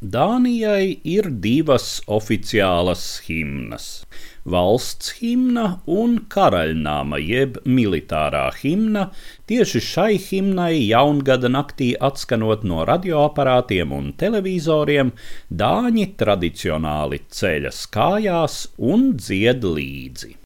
Dānijai ir divas oficiālas himnas - valsts himna un karaļnāma jeb militārā himna. Tieši šai himnai jaungada naktī atskanot no radioaparātiem un televizoriem, dāņi tradicionāli ceļas kājās un dzied līdzi.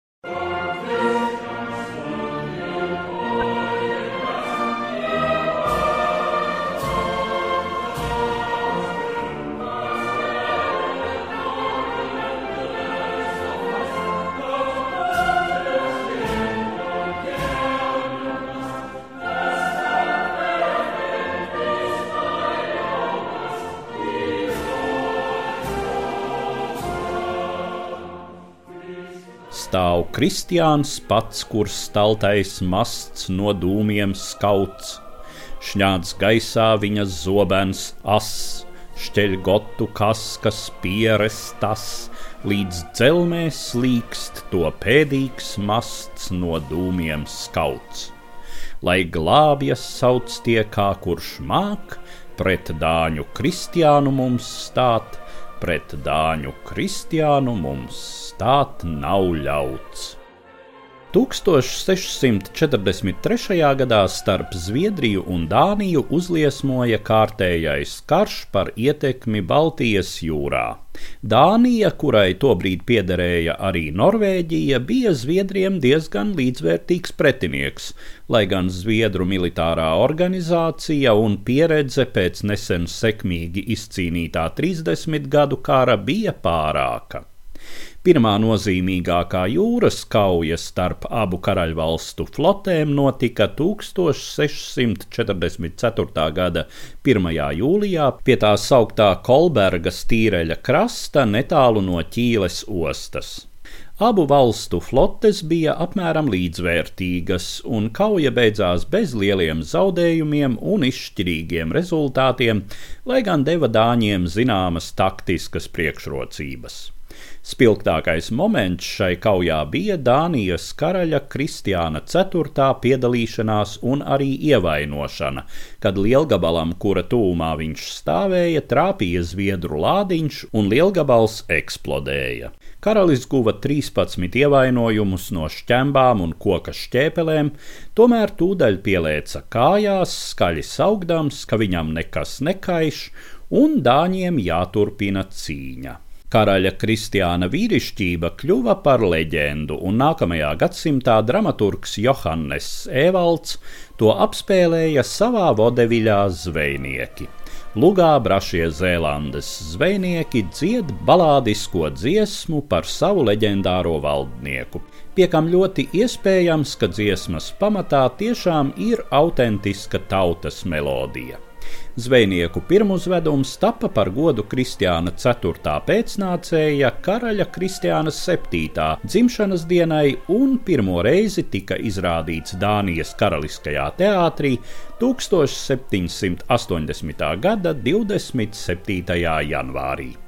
Stāv kristiāns pats, kurš staltais masts no dūmiem skauts. Šņāds gaisā viņa zobens as, šķeļ gotu kaskas pieres tas, līdz dzelmēs slīkst to pēdīgs masts no dūmiem skauts. Lai glābjas sauc tie, kā kurš māk, pret dāņu kristiānu mums stāt, pret dāņu kristiānu mums stāt nav ļauts. 1643. gadā starp Zviedriju un Dāniju uzliesmoja kārtējais karš par ietekmi Baltijas jūrā. Dānija, kurai tobrīd piederēja arī Norvēģija, bija Zviedriem diezgan līdzvērtīgs pretinieks, lai gan Zviedru militārā organizācija un pieredze pēc nesen sekmīgi izcīnītā 30 gadu kara bija pārāka. Pirmā nozīmīgākā jūras kauja starp abu karaļvalstu flotēm notika 1644. gada 1. jūlijā pie tā sauktā Kolbergas tīreļa krasta netālu no Ķīles ostas. Abu valstu flotes bija apmēram līdzvērtīgas, un kauja beidzās bez lieliem zaudējumiem un izšķirīgiem rezultātiem, lai gan deva dāņiem zināmas taktiskas priekšrocības. Spilgtākais moments šai kaujā bija Dānijas karaļa Kristiāna IV piedalīšanās un arī ievainošana, kad lielgabalam, kura tūmā viņš stāvēja, trāpīja zviedru lādiņš un lielgabals eksplodēja. Karalis guva 13 ievainojumus no šķembām un koka šķēpelēm, tomēr tūdaļ pielēca kājās, skaļi saugdams, ka viņam nekas nekaiš, un dāņiem jāturpina cīņa. Karaļa Kristiāna vīrišķība kļuva par leģendu, un nākamajā gadsimtā dramaturgs Johannes Evalds to apspēlēja savā vodeviļā zvejnieki. Lugā brašie Zēlandes zvejnieki dzied balādisko dziesmu par savu leģendāro valdnieku, pie kam ļoti iespējams, ka dziesmas pamatā tiešām ir autentiska tautas melodija. Zvejnieku pirmuzvedums tapa par godu Kristiāna 4. pēcnācēja karaļa Kristiāna 7. dzimšanas dienai un pirmo reizi tika izrādīts Dānijas Karaliskajā teātrī 1780. gada 27. janvārī.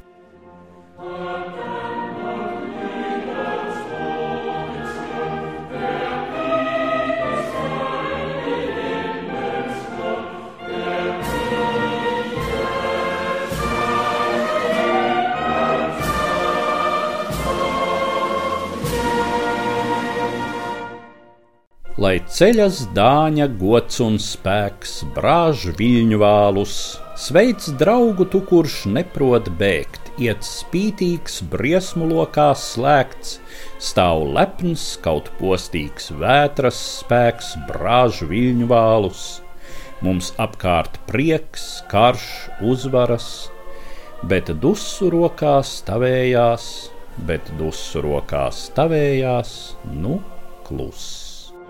Lai ceļas dāņa gods un spēks, brāž viļņu vālus, sveic draugu tu, kurš neprot bēgt, iet spītīgs, briesmu lokā slēgts, stāv lepns, kaut postīgs vētras spēks, brāž viļņu vālus. Mums apkārt prieks, karš, uzvaras, bet dusu rokās tavējās, bet dusu rokās tavējās, nu kluss.